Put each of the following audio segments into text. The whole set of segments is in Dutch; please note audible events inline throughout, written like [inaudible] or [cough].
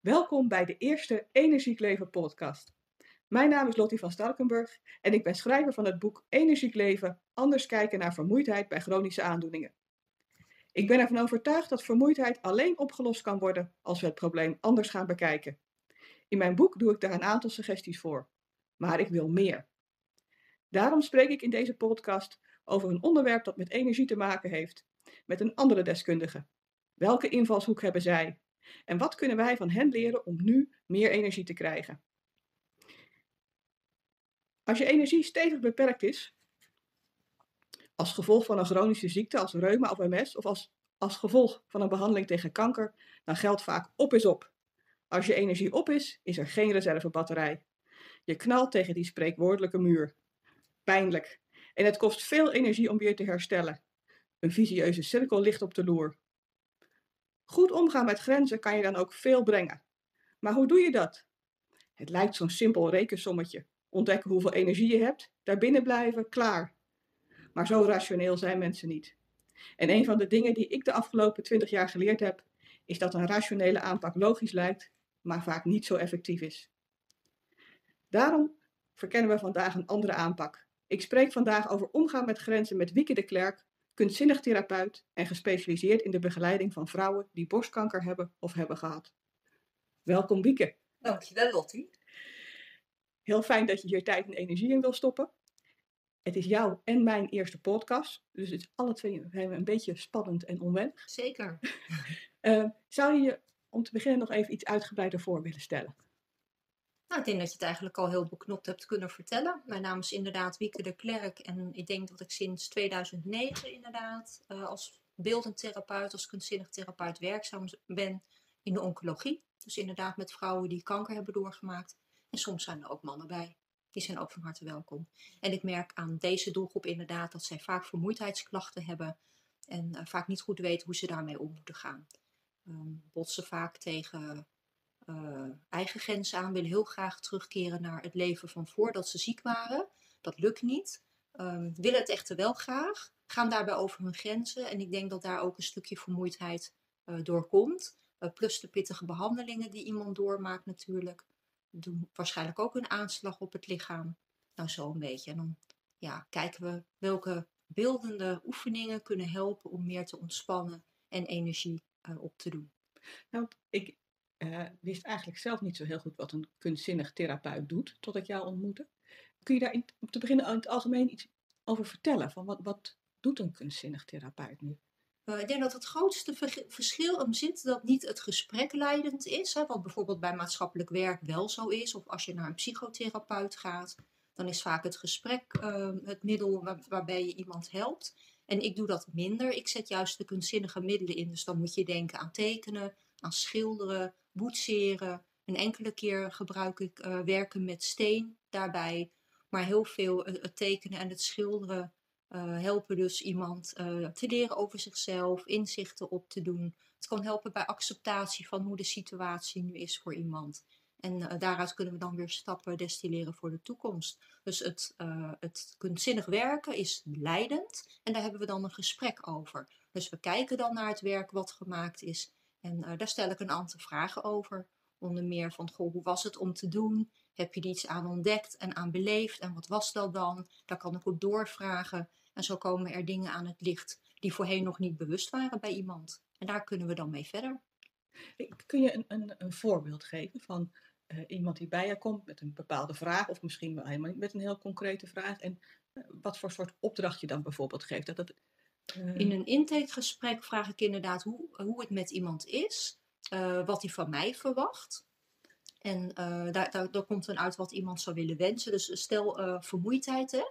Welkom bij de eerste Energiek Leven podcast. Mijn naam is Lottie van Starkenburg en ik ben schrijver van het boek Energiek Leven, anders kijken naar vermoeidheid bij chronische aandoeningen. Ik ben ervan overtuigd dat vermoeidheid alleen opgelost kan worden als we het probleem anders gaan bekijken. In mijn boek doe ik daar een aantal suggesties voor, maar ik wil meer. Daarom spreek ik in deze podcast over een onderwerp dat met energie te maken heeft, met een andere deskundige. Welke invalshoek hebben zij? En wat kunnen wij van hen leren om nu meer energie te krijgen? Als je energie stevig beperkt is, als gevolg van een chronische ziekte als reuma of MS, of als, als gevolg van een behandeling tegen kanker, dan geldt vaak op is op. Als je energie op is, is er geen reservebatterij. Je knalt tegen die spreekwoordelijke muur. Pijnlijk. En het kost veel energie om weer te herstellen. Een visieuze cirkel ligt op de loer. Goed omgaan met grenzen kan je dan ook veel brengen. Maar hoe doe je dat? Het lijkt zo'n simpel rekensommetje. Ontdekken hoeveel energie je hebt, daarbinnen blijven, klaar. Maar zo rationeel zijn mensen niet. En een van de dingen die ik de afgelopen twintig jaar geleerd heb, is dat een rationele aanpak logisch lijkt, maar vaak niet zo effectief is. Daarom verkennen we vandaag een andere aanpak. Ik spreek vandaag over omgaan met grenzen met Wieke de Klerk, kunstzinnig therapeut en gespecialiseerd in de begeleiding van vrouwen die borstkanker hebben of hebben gehad. Welkom Wieke. Dankjewel Lottie. Heel fijn dat je hier tijd en energie in wil stoppen. Het is jouw en mijn eerste podcast, dus het is alle twee een beetje spannend en onwennig. Zeker. uh, [laughs] zou je je om te beginnen nog even iets uitgebreider voor willen stellen? Nou, ik denk dat je het eigenlijk al heel beknopt hebt kunnen vertellen. Mijn naam is inderdaad Wieke de Klerk en ik denk dat ik sinds 2009 inderdaad uh, als beeldend therapeut, als kunstzinnig therapeut werkzaam ben in de oncologie. Dus inderdaad met vrouwen die kanker hebben doorgemaakt. En soms zijn er ook mannen bij. Die zijn ook van harte welkom. En ik merk aan deze doelgroep inderdaad dat zij vaak vermoeidheidsklachten hebben en uh, vaak niet goed weten hoe ze daarmee om moeten gaan. Um, botsen vaak tegen uh, eigen grenzen aan, willen heel graag terugkeren naar het leven van voordat ze ziek waren. Dat lukt niet. Um, willen het echter wel graag, gaan daarbij over hun grenzen. En ik denk dat daar ook een stukje vermoeidheid uh, door komt. Uh, plus de pittige behandelingen die iemand doormaakt natuurlijk. Doen waarschijnlijk ook een aanslag op het lichaam. Nou, zo een beetje. En dan ja, kijken we welke beeldende oefeningen kunnen helpen om meer te ontspannen en energie op te doen. Nou, ik, uh, wist eigenlijk zelf niet zo heel goed wat een kunstzinnig therapeut doet, tot ik jou ontmoette. Kun je daar in, om te beginnen in het algemeen iets over vertellen? Van wat, wat doet een kunstzinnig therapeut nu? Uh, ik denk dat het grootste verschil hem zit dat niet het gesprek leidend is, hè, wat bijvoorbeeld bij maatschappelijk werk wel zo is, of als je naar een psychotherapeut gaat, dan is vaak het gesprek uh, het middel waar, waarbij je iemand helpt. En ik doe dat minder. Ik zet juist de kunstzinnige middelen in. Dus dan moet je denken aan tekenen, aan schilderen, boetseren. Een enkele keer gebruik ik uh, werken met steen daarbij. Maar heel veel uh, het tekenen en het schilderen uh, helpen dus iemand te leren over zichzelf, inzichten op te doen. Het kan helpen bij acceptatie van hoe de situatie nu is voor iemand. En daaruit kunnen we dan weer stappen destilleren voor de toekomst. Dus het, het kunstzinnig werken is leidend en daar hebben we dan een gesprek over. Dus we kijken dan naar het werk wat gemaakt is en uh, daar stel ik een aantal vragen over. Onder meer van, goh, hoe was het om te doen? Heb je er iets aan ontdekt en aan beleefd? En wat was dat dan? Daar kan ik ook doorvragen. En zo komen er dingen aan het licht die voorheen nog niet bewust waren bij iemand. En daar kunnen we dan mee verder. Kun je een, een, een voorbeeld geven van uh, iemand die bij je komt met een bepaalde vraag, of misschien wel helemaal met een heel concrete vraag, en uh, wat voor soort opdracht je dan bijvoorbeeld geeft? Dat dat in een intakegesprek vraag ik inderdaad hoe, hoe het met iemand is, uh, wat hij van mij verwacht. En uh, daar, daar, daar, komt dan uit wat iemand zou willen wensen. Dus stel uh, vermoeidheid, hè?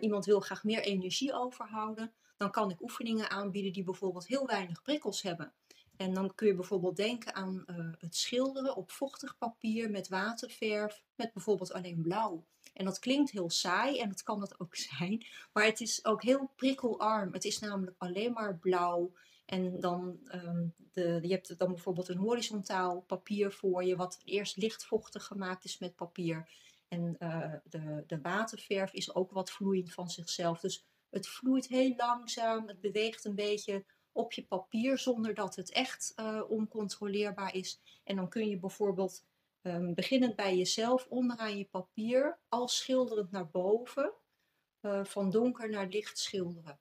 iemand wil graag meer energie overhouden. Dan kan ik oefeningen aanbieden die bijvoorbeeld heel weinig prikkels hebben. En dan kun je bijvoorbeeld denken aan het schilderen op vochtig papier met waterverf, met bijvoorbeeld alleen blauw. En dat klinkt heel saai en dat kan dat ook [laughs] zijn. Maar het is ook heel prikkelarm. Het is namelijk alleen maar blauw. En dan, um, de, je hebt dan bijvoorbeeld een horizontaal papier voor je, wat eerst lichtvochtig gemaakt is met papier. En uh, de, de waterverf is ook wat vloeiend van zichzelf. Dus het vloeit heel langzaam, het beweegt een beetje op je papier zonder dat het echt uh, oncontroleerbaar is. En dan kun je bijvoorbeeld um, beginnend bij jezelf onderaan je papier al schilderend naar boven, uh, van donker naar licht schilderen.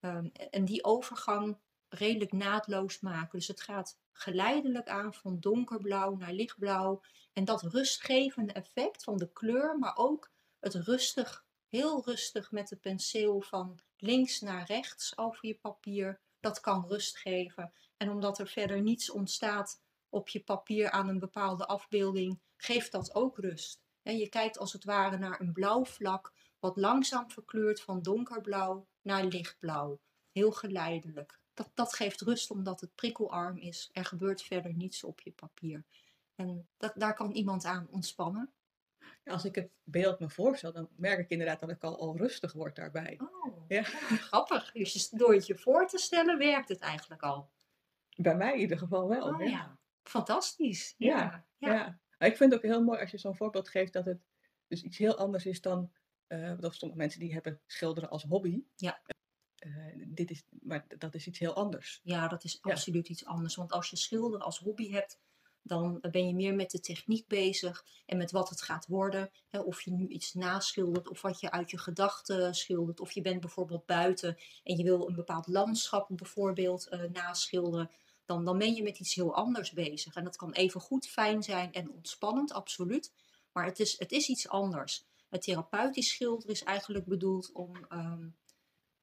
Um, en die overgang redelijk naadloos maken. Dus het gaat geleidelijk aan van donkerblauw naar lichtblauw. En dat rustgevende effect van de kleur, maar ook het rustig, heel rustig met de penseel van links naar rechts over je papier, dat kan rust geven. En omdat er verder niets ontstaat op je papier aan een bepaalde afbeelding, geeft dat ook rust. En je kijkt als het ware naar een blauw vlak, wat langzaam verkleurt van donkerblauw naar lichtblauw. Heel geleidelijk. Dat, dat geeft rust omdat het prikkelarm is. Er gebeurt verder niets op je papier. En dat, daar kan iemand aan ontspannen. Als ik het beeld me voorstel, dan merk ik inderdaad dat ik al, al rustig word daarbij. Oh, ja. grappig. Dus door het je voor te stellen, werkt het eigenlijk al. Bij mij in ieder geval wel. Oh, ja. Fantastisch. Ja, ja. ja. Ik vind het ook heel mooi als je zo'n voorbeeld geeft dat het dus iets heel anders is dan. Uh, dat sommige mensen die hebben schilderen als hobby. Ja. Uh, dit is, maar dat is iets heel anders. Ja, dat is absoluut iets anders. Want als je schilderen als hobby hebt, dan ben je meer met de techniek bezig en met wat het gaat worden. Hè, of je nu iets naschildert of wat je uit je gedachten schildert. Of je bent bijvoorbeeld buiten en je wil een bepaald landschap bijvoorbeeld uh, naschilderen. Dan, dan ben je met iets heel anders bezig. En dat kan even goed fijn zijn en ontspannend, absoluut. Maar het is, het is iets anders. Het therapeutisch schilderen is eigenlijk bedoeld om um,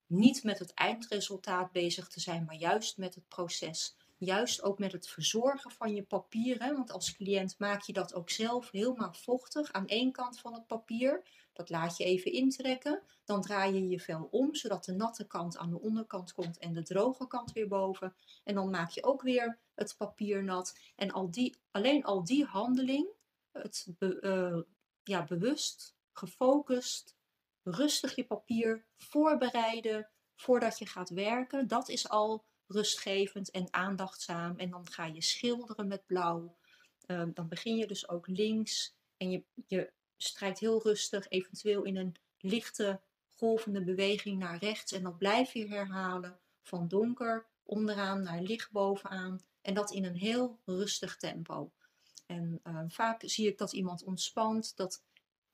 niet met het eindresultaat bezig te zijn, maar juist met het proces juist ook met het verzorgen van je papier. Hè? Want als cliënt maak je dat ook zelf helemaal vochtig aan één kant van het papier. Dat laat je even intrekken. Dan draai je je vel om, zodat de natte kant aan de onderkant komt en de droge kant weer boven. En dan maak je ook weer het papier nat. En al die, alleen al die handeling, het uh, ja, bewust, gefocust, rustig je papier voorbereiden voordat je gaat werken, dat is al rustgevend en aandachtzaam. En dan ga je schilderen met blauw. Ehm, dan begin je dus ook links en je, je strijkt heel rustig, eventueel in een lichte golvende beweging naar rechts. En dat blijf je herhalen van donker onderaan naar licht bovenaan. En dat in een heel rustig tempo. En ehm, vaak zie ik dat iemand ontspant, dat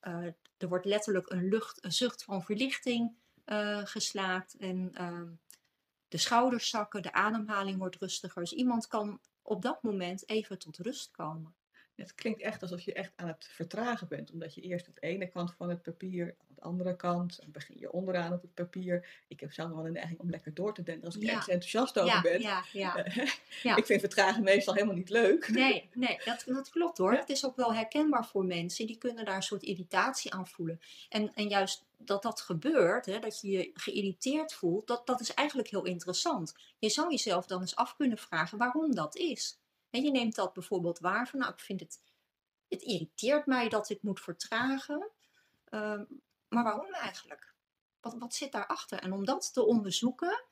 uh, er wordt letterlijk een, lucht, een zucht van verlichting uh, geslaakt. En ehm, de schouders zakken, de ademhaling wordt rustiger. Dus iemand kan op dat moment even tot rust komen. Het klinkt echt alsof je echt aan het vertragen bent, omdat je eerst het ene kant van het papier, aan de andere kant, dan begin je onderaan op het papier. Ik heb zelf wel een neiging om lekker door te denken als ik ergens enthousiast over ben. Ja, ja, [laughs] ja. ik vind vertragen meestal helemaal niet leuk. Nee, nee dat, dat klopt hoor. Het is ook wel herkenbaar voor mensen, die kunnen daar een soort irritatie aan voelen. En, en juist dat dat gebeurt, hè, dat je je geïrriteerd voelt, dat, dat is eigenlijk heel interessant. Je zou jezelf dan eens af kunnen vragen waarom dat is. En je neemt dat bijvoorbeeld waar van, nou, ik vind het, het irriteert mij dat ik moet vertragen. Ehm, maar waarom eigenlijk? Wat, wat zit daarachter? En om dat te onderzoeken,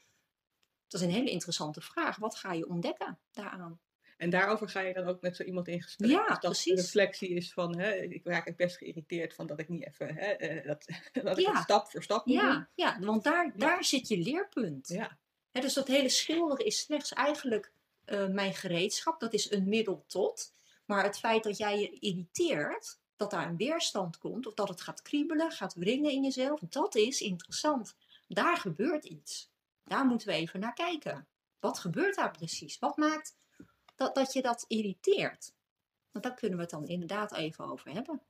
dat is een hele interessante vraag. Wat ga je ontdekken daaraan? En daarover ga je dan ook met zo iemand in gesprek. Ja, dus dat precies. de reflectie is van, hè, ik raak best geïrriteerd van dat ik niet even, hè, eh, dat, [laughs] dat ik het stap voor stap moet ja, Ja, want daar, daar zit je leerpunt. Ja. Hè, dus dat hele schilderen is slechts eigenlijk uh, mijn gereedschap. Dat is een middel tot. Maar het feit dat jij je irriteert, dat daar een weerstand komt, of dat het gaat kriebelen, gaat wringen in jezelf, dat is interessant. Daar gebeurt iets. Daar moeten we even naar kijken. Wat gebeurt daar precies? Wat maakt dat, dat je dat irriteert? Want daar kunnen we het dan inderdaad even over hebben.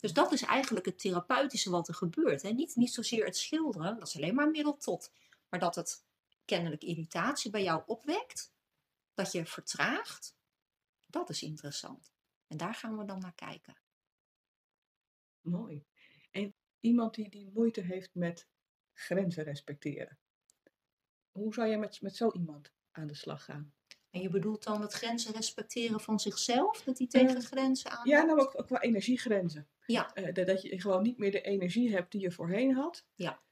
Dus dat is eigenlijk het therapeutische wat er gebeurt. Hè? Niet, niet zozeer het schilderen, dat is alleen maar een middel tot. Maar dat het kennelijk irritatie bij jou opwekt dat je vertraagt, dat is interessant. En daar gaan we dan naar kijken. Mooi. En iemand die, die moeite heeft met grenzen respecteren. Hoe zou je met, met zo iemand aan de slag gaan? En je bedoelt dan het grenzen respecteren van zichzelf? Dat hij tegen uh, grenzen aan? Ja, nou ook, ook qua energiegrenzen. Ja. Uh, dat je gewoon niet meer de energie hebt die je voorheen had. Ja.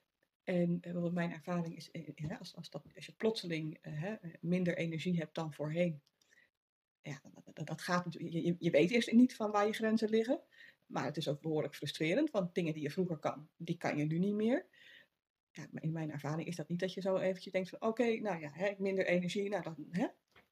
En uh, mijn ervaring is, als, als, dat, als je plotseling minder energie hebt dan voorheen, ja, dat, dat gaat je, je weet eerst niet van waar je grenzen liggen. Maar het is ook behoorlijk frustrerend, want dingen die je vroeger kan, die kan je nu niet meer. ja, in mijn ervaring is dat niet dat je zo eventjes denkt van oké, nou ja, hè, minder energie, nou dan hè,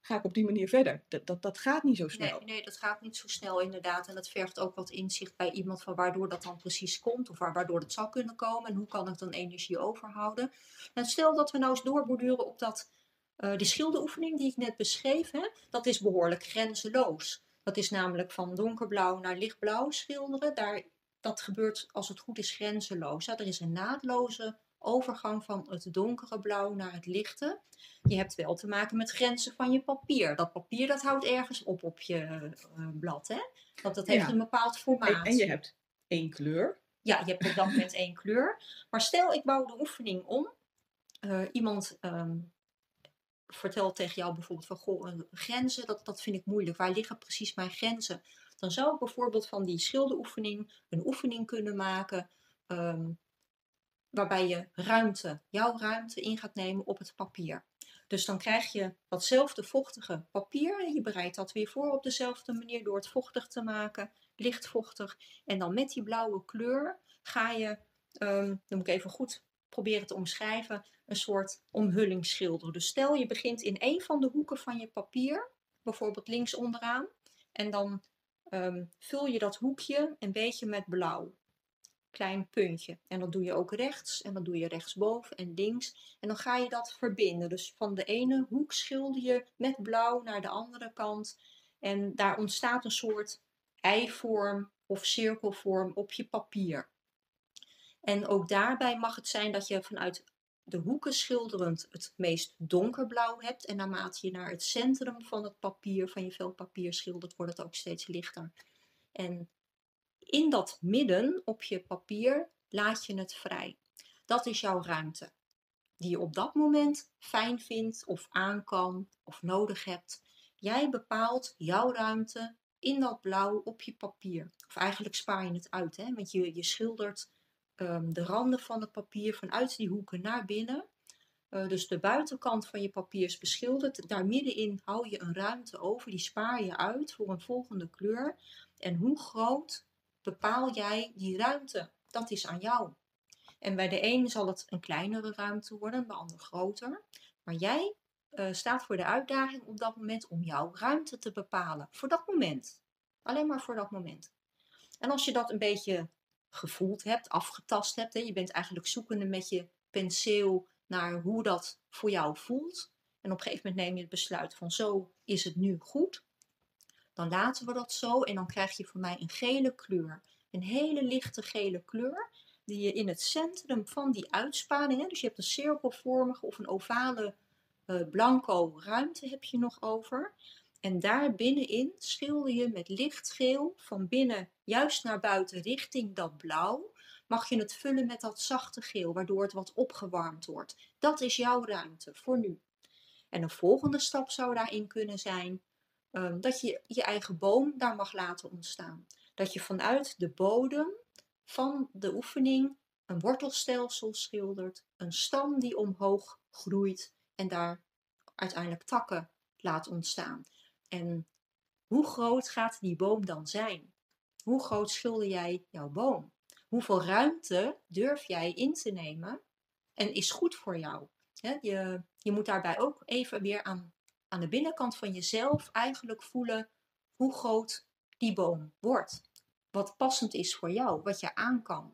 ga ik op die manier verder. Dat, dat, dat gaat niet zo snel. Nee, nee, dat gaat niet zo snel inderdaad. En dat vergt ook wat inzicht bij iemand van waardoor dat dan precies komt. Of waar, waardoor het zou kunnen komen. En hoe kan ik dan energie overhouden. En stel dat we nou eens doorborduren op dat, uh, die schilderoefening die ik net beschreef. Hè, dat is behoorlijk grenzeloos. Dat is namelijk van donkerblauw naar lichtblauw schilderen. Daar, dat gebeurt als het goed is grenzeloos. Hè. Er is een naadloze overgang van het donkere blauw naar het lichte. Je hebt wel te maken met grenzen van je papier. Dat papier dat houdt ergens op op je uh, blad. Hè? Want dat heeft een bepaald formaat. En, je hebt één kleur. Ja, je hebt op dat moment één kleur. Maar stel ik bouw de oefening om. Uh, iemand um, vertelt tegen jou bijvoorbeeld van goh, grenzen, dat, dat vind ik moeilijk. Waar liggen precies mijn grenzen? Dan zou ik bijvoorbeeld van die schilderoefening een oefening kunnen maken. Um, waarbij je ruimte, jouw ruimte in gaat nemen op het papier. Dus dan krijg je datzelfde vochtige papier en je bereidt dat weer voor op dezelfde manier door het vochtig te maken, licht vochtig. En dan met die blauwe kleur ga je, um, dan moet ik even goed proberen te omschrijven, een soort omhulling schilderen. Dus stel je begint in een van de hoeken van je papier, bijvoorbeeld links onderaan, en dan um, vul je dat hoekje een beetje met blauw klein puntje. En dat doe je ook rechts en dan doe je rechtsboven en links. En dan ga je dat verbinden. Dus van de ene hoek schilder je met blauw naar de andere kant. En daar ontstaat een soort eivorm of cirkelvorm op je papier. En ook daarbij mag het zijn dat je vanuit de hoeken schilderend het meest donkerblauw hebt. En naarmate je naar het centrum van het papier, van je vel papier schildert, wordt het ook steeds lichter. En in dat midden op je papier laat je het vrij. Dat is jouw ruimte, die je op dat moment fijn vindt of aan kan of nodig hebt. Jij bepaalt jouw ruimte in dat blauw op je papier. Of eigenlijk spaar je het uit, hè? want je, je schildert um, de randen van het papier vanuit die hoeken naar binnen. Uh, dus de buitenkant van je papier is beschilderd. Daar middenin hou je een ruimte over, die spaar je uit voor een volgende kleur. En hoe groot bepaal jij die ruimte. Dat is aan jou. En bij de een zal het een kleinere ruimte worden, bij de ander groter. Maar jij uh, staat voor de uitdaging op dat moment om jouw ruimte te bepalen. Voor dat moment. Alleen maar voor dat moment. En als je dat een beetje gevoeld hebt, afgetast hebt, hè, je bent eigenlijk zoekende met je penseel naar hoe dat voor jou voelt. En op een gegeven moment neem je het besluit van zo is het nu goed dan laten we dat zo en dan krijg je van mij een gele kleur. Een hele lichte gele kleur die je in het centrum van die uitspaning, dus je hebt een cirkelvormige of een ovale uh, blanco ruimte heb je nog over. En daar binnenin schilder je met lichtgeel van binnen juist naar buiten richting dat blauw. Mag je het vullen met dat zachte geel, waardoor het wat opgewarmd wordt. Dat is jouw ruimte voor nu. En een volgende stap zou daarin kunnen zijn Ehm, dat je je eigen boom daar mag laten ontstaan. Dat je vanuit de bodem van de oefening een wortelstelsel schildert, een stam die omhoog groeit en daar uiteindelijk takken laat ontstaan. En hoe groot gaat die boom dan zijn? Hoe groot schilder jij jouw boom? Hoeveel ruimte durf jij in te nemen en is goed voor jou? je, je moet daarbij ook even weer aan aan de binnenkant van jezelf eigenlijk voelen hoe groot die boom wordt. Wat passend is voor jou, wat je aan kan.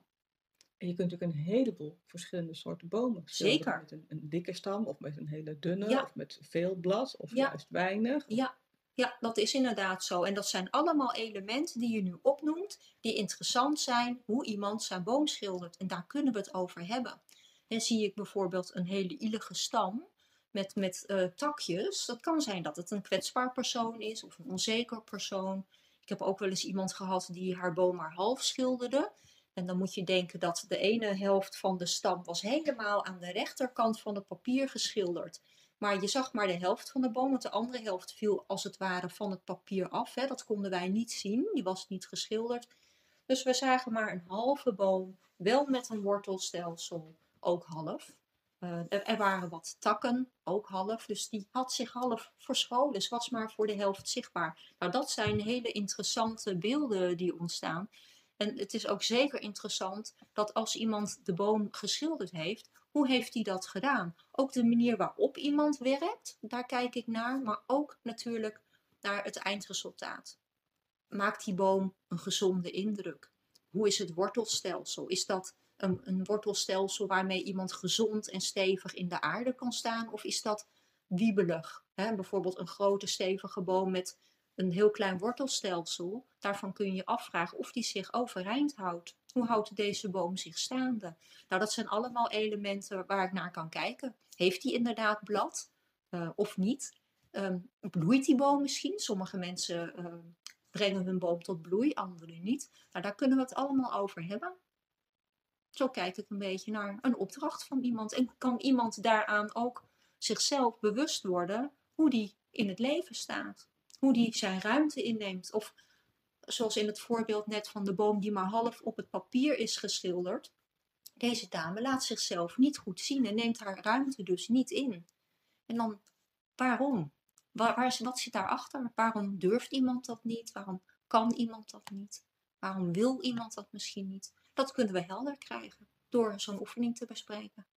En je kunt natuurlijk een heleboel verschillende soorten bomen Zeker. Met een, een, dikke stam, of met een hele dunne, of met veel blad, of juist weinig. Ja. ja, dat is inderdaad zo. En dat zijn allemaal elementen die je nu opnoemt, die interessant zijn hoe iemand zijn boom schildert. En daar kunnen we het over hebben. En zie ik bijvoorbeeld een hele ielige stam, met, met uh, takjes. Dat kan zijn dat het een kwetsbaar persoon is of een onzeker persoon. Ik heb ook wel eens iemand gehad die haar boom maar half schilderde. En dan moet je denken dat de ene helft van de stam was helemaal aan de rechterkant van het papier geschilderd. Maar je zag maar de helft van de boom, want de andere helft viel als het ware van het papier af. Hè. Dat konden wij niet zien, die was niet geschilderd. Dus we zagen maar een halve boom, wel met een wortelstelsel, ook half. Uh, er waren wat takken, ook half, dus die had zich half verscholen. Dus was maar voor de helft zichtbaar. Nou, dat zijn hele interessante beelden die ontstaan. En het is ook zeker interessant dat als iemand de boom geschilderd heeft, Hoe heeft hij dat gedaan? Ook de manier waarop iemand werkt, daar kijk ik naar, maar ook natuurlijk naar het eindresultaat. Maakt die boom een gezonde indruk? Hoe is het wortelstelsel? Is dat een, een wortelstelsel waarmee iemand gezond en stevig in de aarde kan staan? Of is dat wiebelig? Bijvoorbeeld een grote stevige boom met een heel klein wortelstelsel. Daarvan kun je afvragen of die zich overeind houdt. Hoe houdt deze boom zich staande? Nou, dat zijn allemaal elementen waar ik naar kan kijken. Heeft die inderdaad blad uh, of niet? Um, bloeit die boom misschien? Sommige mensen uh, brengen hun boom tot bloei, anderen niet. Nou, daar kunnen we het allemaal over hebben. Zo kijk ik een beetje naar een opdracht van iemand. En kan iemand daaraan ook zichzelf bewust worden hoe die in het leven staat? Hoe die zijn ruimte inneemt? Of zoals in het voorbeeld net van de boom die maar half op het papier is geschilderd. Deze dame laat zichzelf niet goed zien en neemt haar ruimte dus niet in. En dan, waarom? Waar, waar, wat zit daarachter? Waarom durft iemand dat niet? Waarom kan iemand dat niet? Waarom wil iemand dat misschien niet? Dat kunnen we helder krijgen door zo'n oefening te bespreken.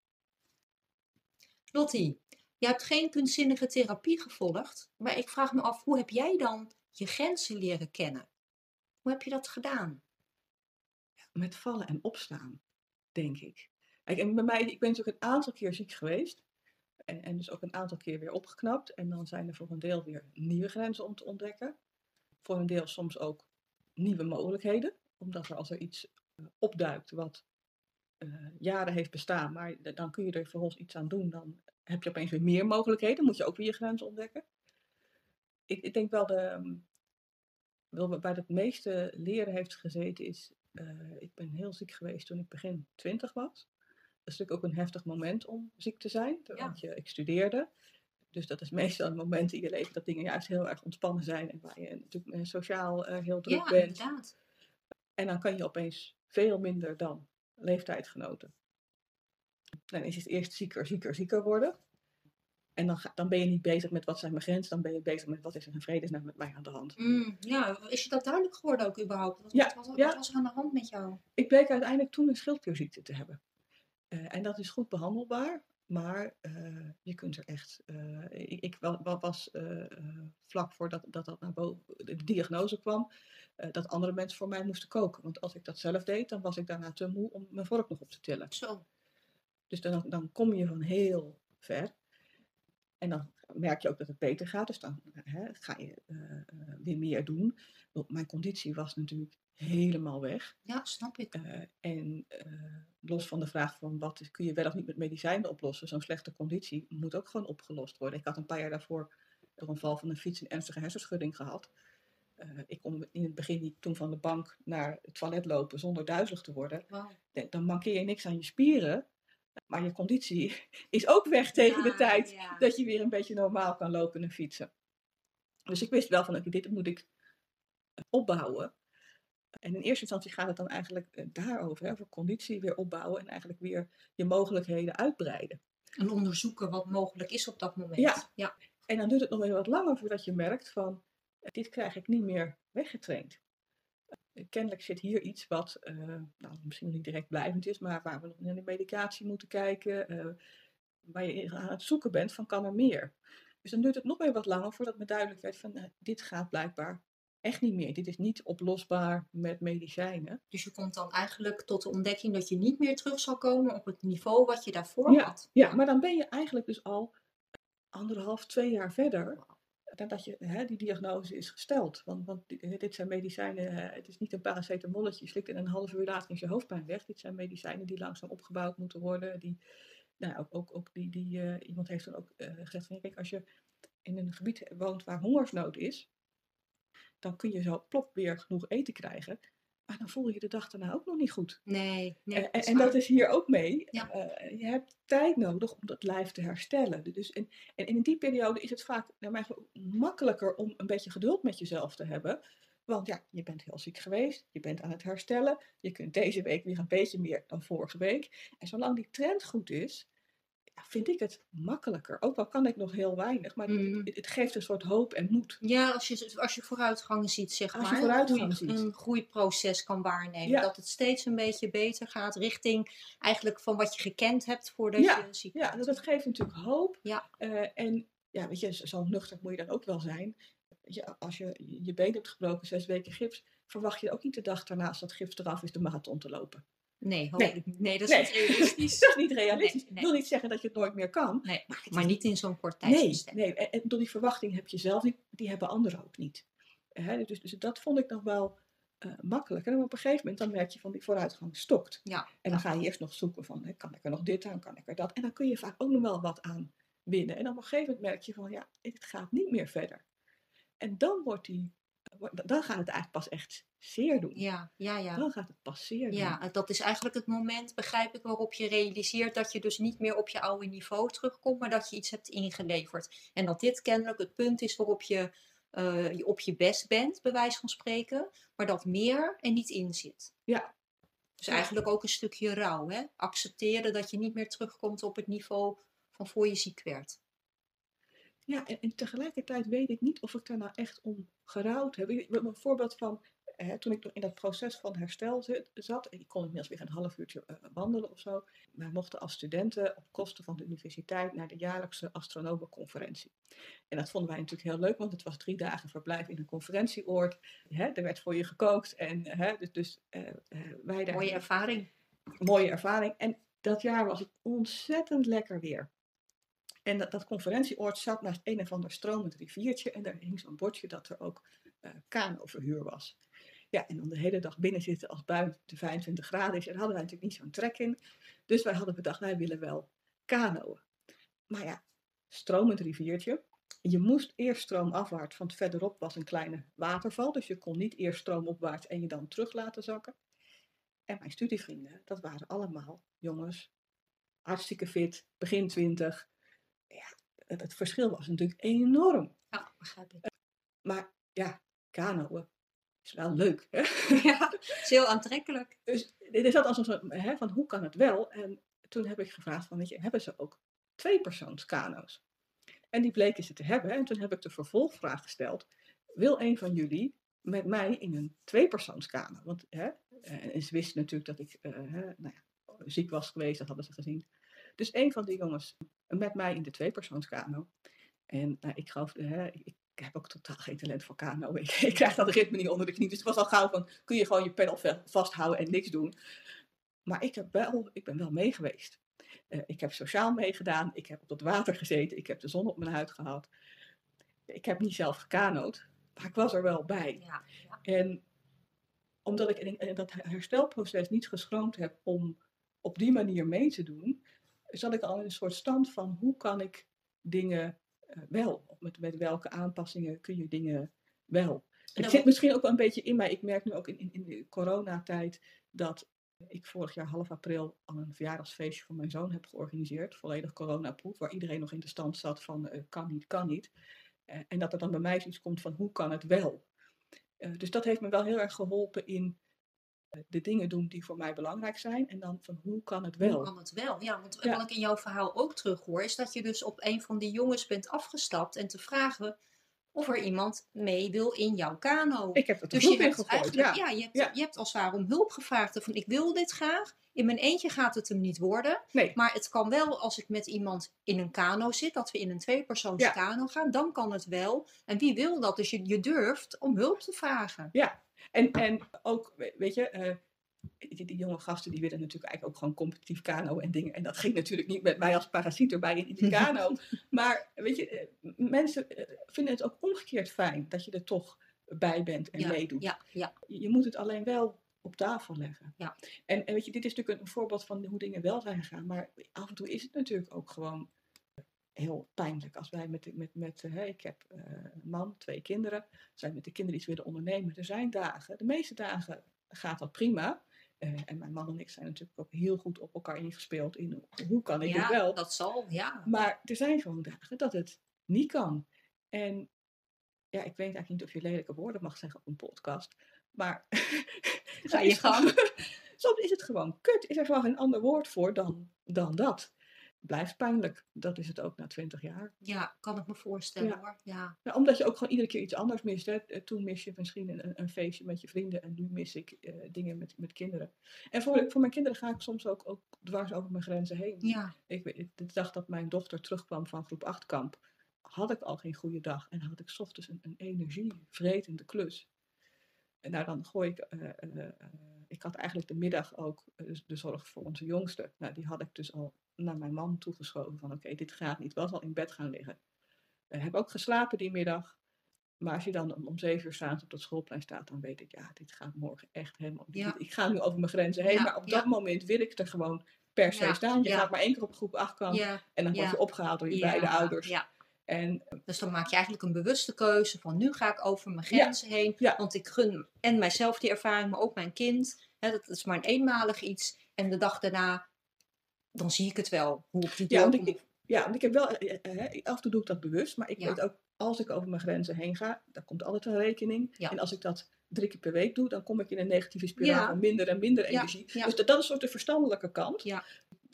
Lottie, je hebt geen kunstzinnige therapie gevolgd, maar ik vraag me af, hoe heb jij dan je grenzen leren kennen? Hoe heb je dat gedaan? Met vallen en opstaan, denk ik. en bij mij, ik ben natuurlijk een aantal keer ziek geweest. En, en dus ook een aantal keer weer opgeknapt. En dan zijn er voor een deel weer nieuwe grenzen om te ontdekken. Voor een deel soms ook nieuwe mogelijkheden. Omdat er als er iets opduikt wat uh, jaren heeft bestaan, maar dan kun je er vervolgens iets aan doen, dan heb je opeens weer meer mogelijkheden. moet je ook weer je grenzen ontdekken. Ik, ik denk wel, de, ehm, wel waar het meeste leren heeft gezeten is, uh, ik ben heel ziek geweest toen ik begin twintig was. Dat is natuurlijk ook een heftig moment om ziek te zijn, want je, ik studeerde. Dus dat is [laughs] meestal een moment in je leven dat dingen juist heel erg ontspannen zijn en waar je natuurlijk sociaal uh, heel druk ja, bent. Inderdaad. En dan kan je opeens veel minder dan leeftijdgenoten. Dan is het eerst zieker, zieker, zieker worden. En dan, ga, dan ben je niet bezig met wat zijn mijn grenzen, dan ben je bezig met wat is er in vredesnaam met mij aan de hand. Mm, ja, is je dat duidelijk geworden ook überhaupt? Wat, ja, wat, wat, was er aan de hand met jou? Ik bleek uiteindelijk toen een schildklierziekte te hebben. Uh, en dat is goed behandelbaar, maar uh, je kunt er echt. Uh, ik, ik was vlak voordat dat, dat naar boven, de diagnose kwam, dat andere mensen voor mij moesten koken. Want als ik dat zelf deed, dan was ik daarna te moe om mijn vork nog op te tillen. Zo. Dus dan, dan kom je van heel ver. En dan merk je ook dat het beter gaat. Dus dan hè, ga je weer meer doen. Mijn conditie was natuurlijk helemaal weg. Ja, snap ik. Uh, en los van de vraag van wat kun je wel of niet met medicijnen oplossen, zo'n slechte conditie moet ook gewoon opgelost worden. Ik had een paar jaar daarvoor door een val van een fiets een ernstige hersenschudding gehad. ik kon in het begin niet toen van de bank naar het toilet lopen zonder duizelig te worden. Wow. Dan mankeer je niks aan je spieren. Maar je conditie [laughs] is ook weg tegen de tijd ja. dat je weer een beetje normaal kan lopen en fietsen. Dus ik wist wel van, oké, dit moet ik opbouwen. En in eerste instantie gaat het dan eigenlijk daarover, hè, over conditie weer opbouwen en eigenlijk weer je mogelijkheden uitbreiden. En onderzoeken wat mogelijk is op dat moment. Ja. ja. En dan duurt het nog even wat langer voordat je merkt van, dit krijg ik niet meer weggetraind kennelijk zit hier iets wat uh, nou, misschien niet direct blijvend is, maar waar we nog naar de medicatie moeten kijken, uh, waar je aan het zoeken bent van kan er meer. Dus dan duurt het nog even wat langer voordat me duidelijk werd van uh, dit gaat blijkbaar echt niet meer. Dit is niet oplosbaar met medicijnen. Dus je komt dan eigenlijk tot de ontdekking dat je niet meer terug zal komen op het niveau wat je daarvoor ja, had. Ja, maar dan ben je eigenlijk dus al anderhalf, twee jaar verder nadat je, hè, die diagnose is gesteld. Want, want dit zijn medicijnen, het is niet een paracetamolletje, je slikt en een half uur later is je hoofdpijn weg. Dit zijn medicijnen die langzaam opgebouwd moeten worden. Die, nou, ook, ook, ook die, die, uh, iemand heeft dan ook uh, gezegd van, kijk, als je in een gebied woont waar hongersnood is, dan kun je zo plop weer genoeg eten krijgen. Maar dan voel je de dag daarna ook nog niet goed. Nee. nee en, en dat is hier ook mee. Ja. Uh, je hebt tijd nodig om dat lijf te herstellen. Dus en, en in die periode is het vaak naar mij makkelijker om een beetje geduld met jezelf te hebben. Want ja, je bent heel ziek geweest, je bent aan het herstellen. Je kunt deze week weer een beetje meer dan vorige week. En zolang die trend goed is, vind ik het makkelijker. Ook al kan ik nog heel weinig, maar het- Mhm. het, het geeft een soort hoop en moed. Ja, als je, als je vooruitgang ziet, zeg Als je maar. vooruitgang een, ziet. groei- een groeiproces kan waarnemen. Ja. Dat het steeds een beetje beter gaat richting eigenlijk van wat je gekend hebt voordat Ja, je ziek Ja, dat geeft natuurlijk hoop. Ja. Eh, en ja, weet je, zo nuchter moet je dan ook wel zijn. Je, als je je been hebt gebroken, zes weken gips, verwacht je ook niet de dag daarna als dat gips eraf is de marathon te lopen. Nee, Nee. nee, dat Nee. is niet realistisch. [laughs] Dat is niet realistisch. Nee, nee. Ik wil niet zeggen dat je het nooit meer kan. Nee, maar is- niet in zo'n kort Nee, tijdsbestek. nee. En, en door die verwachting heb je zelf niet, die hebben anderen ook niet. Dus, dus dat vond ik nog wel eh, makkelijk. En op een gegeven moment dan merk je van die vooruitgang stokt. Ja, En dan ga je eerst nog zoeken van, kan ik er nog dit aan, kan ik er dat? En dan kun je vaak ook nog wel wat aan winnen. En op een gegeven moment merk je van, ja, het gaat niet meer verder. En dan wordt die, dan gaat het eigenlijk pas echt zeer doen. ja, ja. ja. Dan gaat het pas zeer doen. Ja, dat is eigenlijk het moment, begrijp ik, waarop je realiseert dat je dus niet meer op je oude niveau terugkomt, maar dat je iets hebt ingeleverd. En dat dit kennelijk het punt is waarop je, je op je best bent, bij wijze van spreken, maar dat meer er niet in zit. Ja. Dus Ja. eigenlijk ook een stukje rouw, hè? Accepteren dat je niet meer terugkomt op het niveau van voor je ziek werd. Ja, en, en tegelijkertijd weet ik niet of ik daar nou echt om gerouwd heb. Ik- Een voorbeeld van, hè, toen ik nog in dat proces van herstel zit- zat, en ik kon inmiddels weer een half uurtje eh, wandelen of zo. Wij mochten als studenten op kosten van de universiteit naar de jaarlijkse astronomenconferentie. En dat vonden wij natuurlijk heel leuk, want het was drie dagen verblijf in een conferentieoord. Hè, er werd voor je gekookt en hè, dus, dus eh, eh, wij daar Mooie ervaring. mooie ervaring. En dat jaar was het ontzettend lekker weer. En dat, dat conferentieoord zat naast een of ander stromend riviertje. En daar hing zo'n bordje dat er ook eh kanoverhuur was. Ja, en dan de hele dag binnen zitten als buiten de 25 graden is. En daar hadden wij natuurlijk niet zo'n trek in. Dus wij hadden bedacht, wij willen wel kanoën. Maar ja, stromend riviertje. Je moest eerst stroomafwaarts, want verderop was een kleine waterval. Dus je kon niet eerst stroomopwaarts en je dan terug laten zakken. En mijn studievrienden, dat waren allemaal jongens, hartstikke fit, begin twintig. Ja, het, het verschil was natuurlijk enorm. Ja, begrijp ik. Maar ja, kanoën is wel leuk. Hè? [laughs] Ja, het is heel aantrekkelijk. Dus dit is dat als een soort, hè, van hoe kan het wel? En toen heb ik gevraagd van, weet je, hebben ze ook tweepersoonskano's? En die bleken ze te hebben. En toen heb ik de vervolgvraag gesteld, wil een van jullie met mij in een tweepersoonskano? Want hè, eh, en ze wisten natuurlijk dat ik eh, hè, nou ja, ziek was geweest, dat hadden ze gezien. Dus een van die jongens met mij in de tweepersoonskano. En nou, ik geloof, hè, ik, ik heb ook totaal geen talent voor kano. [laughs] Ik, ik krijg dat ritme niet onder de knie. Dus het was al gauw van, kun je gewoon je pedal vasthouden en niks doen. Maar ik, heb wel, ik ben wel mee geweest. Eh, ik heb sociaal meegedaan. Ik heb op het water gezeten. Ik heb de zon op mijn huid gehad. Ik heb niet zelf gekanood. Maar ik was er wel bij. Ja, ja. En omdat ik in, in dat herstelproces niet geschroomd heb om op die manier mee te doen, zat ik al in een soort stand van hoe kan ik dingen wel? Of met, met welke aanpassingen kun je dingen wel? Het zit misschien ook wel een beetje in mij. Ik merk nu ook in, in, in de coronatijd dat ik vorig jaar half april al een verjaardagsfeestje voor mijn zoon heb georganiseerd. Volledig coronaproof, waar iedereen nog in de stand zat van eh, kan niet, kan niet. Eh, en dat er dan bij mij zoiets komt van hoe kan het wel? Eh, dus dat heeft me wel heel erg geholpen in eh, de dingen doen die voor mij belangrijk zijn. En dan van hoe kan het wel? Hoe kan het wel? Ja, want Ja. wat ik in jouw verhaal ook terug hoor, is dat je dus op een van die jongens bent afgestapt en te vragen of er iemand mee wil in jouw kano. Ik heb het er dus je hebt eigenlijk, Ja. ja, je, hebt, Ja. je hebt als het ware om hulp gevraagd. Van ik wil dit graag. In mijn eentje gaat het hem niet worden. Nee. Maar het kan wel als ik met iemand in een kano zit, dat we in een tweepersoons Ja. kano gaan, dan kan het wel. En wie wil dat? Dus je, je durft om hulp te vragen. En, en ook, we- weet je, eh, die, die jonge gasten die willen natuurlijk eigenlijk ook gewoon competitief kano en dingen. En dat ging natuurlijk niet met mij als parasiet erbij in, die [laughs] kano. maar weet je, eh, mensen eh, vinden het ook omgekeerd fijn dat je er toch bij bent en Ja, meedoet. Ja, ja, Je je moet het alleen wel op tafel leggen. Ja. En, en weet je, dit is natuurlijk een voorbeeld van hoe dingen wel zijn gegaan. Maar af en toe is het natuurlijk ook gewoon heel pijnlijk. Als wij met, met, met eh, hè, ik heb eh, een man, twee kinderen, als wij met de kinderen iets willen ondernemen. Er zijn dagen, de meeste dagen gaat dat prima. Eh, en mijn man en ik zijn natuurlijk ook heel goed op elkaar ingespeeld in hoe kan ik het ja wel. dat zal. Ja. Maar er zijn gewoon dagen dat het niet kan. En ja, ik weet eigenlijk niet of je lelijke woorden mag zeggen op een podcast. Maar Ga je [laughs] gang. [laughs] soms is het gewoon kut. Is er gewoon geen ander woord voor dan, dan dat. Blijft pijnlijk. Dat is het ook na twintig jaar. Ja, kan ik me voorstellen Ja. hoor. Ja. Nou, omdat je ook gewoon iedere keer iets anders mist. Hè. Eh, Toen mis je misschien een, een feestje met je vrienden en nu mis ik eh, dingen met, met kinderen. En voor, voor mijn kinderen ga ik soms ook, ook dwars over mijn grenzen heen. ja. Ik, de dag dat mijn dochter terugkwam van groep 8 kamp, had ik al geen goede dag. En had ik 's ochtends een, een energievretende klus. En nou, dan gooi ik. eh, ik had eigenlijk de middag ook de zorg voor onze jongste. Nou, die had ik dus al naar mijn man toegeschoven. Van oké, dit gaat niet. Was al in bed gaan liggen. Ik heb ook geslapen die middag. Maar als je dan om, om zeven uur s'avonds op dat schoolplein staat, dan weet ik, ja, dit gaat morgen echt helemaal. Ja. Ik ga nu over mijn grenzen heen, Ja, maar op ja. dat moment wil ik er gewoon per se staan. Je gaat maar één keer op groep 8 kamp Ja. en dan word je opgehaald door je beide ouders. En Dus dan maak je eigenlijk een bewuste keuze van nu ga ik over mijn grenzen heen. Want ik gun en mijzelf die ervaring, maar ook mijn kind. Hè, dat is maar een eenmalig iets. En de dag daarna, dan zie ik het wel. Hoe ik die Ja, want ik- Ja, want ik heb wel, eh, eh, af en toe doe ik dat bewust, maar ik Ja. weet ook, als ik over mijn grenzen heen ga, dan komt altijd een rekening. Ja. En als ik dat drie keer per week doe, dan kom ik in een negatieve spiraal Ja. van minder en minder energie. Dus dat, dat is een soort de verstandelijke kant. Ja.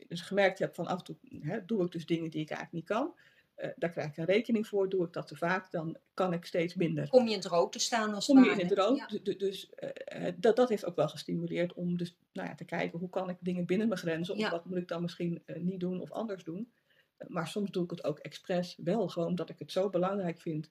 Dus gemerkt heb van af en toe hè, doe ik dus dingen die ik eigenlijk niet kan. Eh, daar krijg ik een rekening voor. Doe ik dat te vaak, dan kan ik steeds minder. Kom je in het rood te staan als Kom je in het rood. Ja. Dus eh, eh, dat, dat heeft ook wel gestimuleerd om dus, nou ja, te kijken hoe kan ik dingen binnen mijn grenzen. Of Ja. wat moet ik dan misschien niet doen of anders doen. Maar soms doe ik het ook expres wel gewoon omdat ik het zo belangrijk vind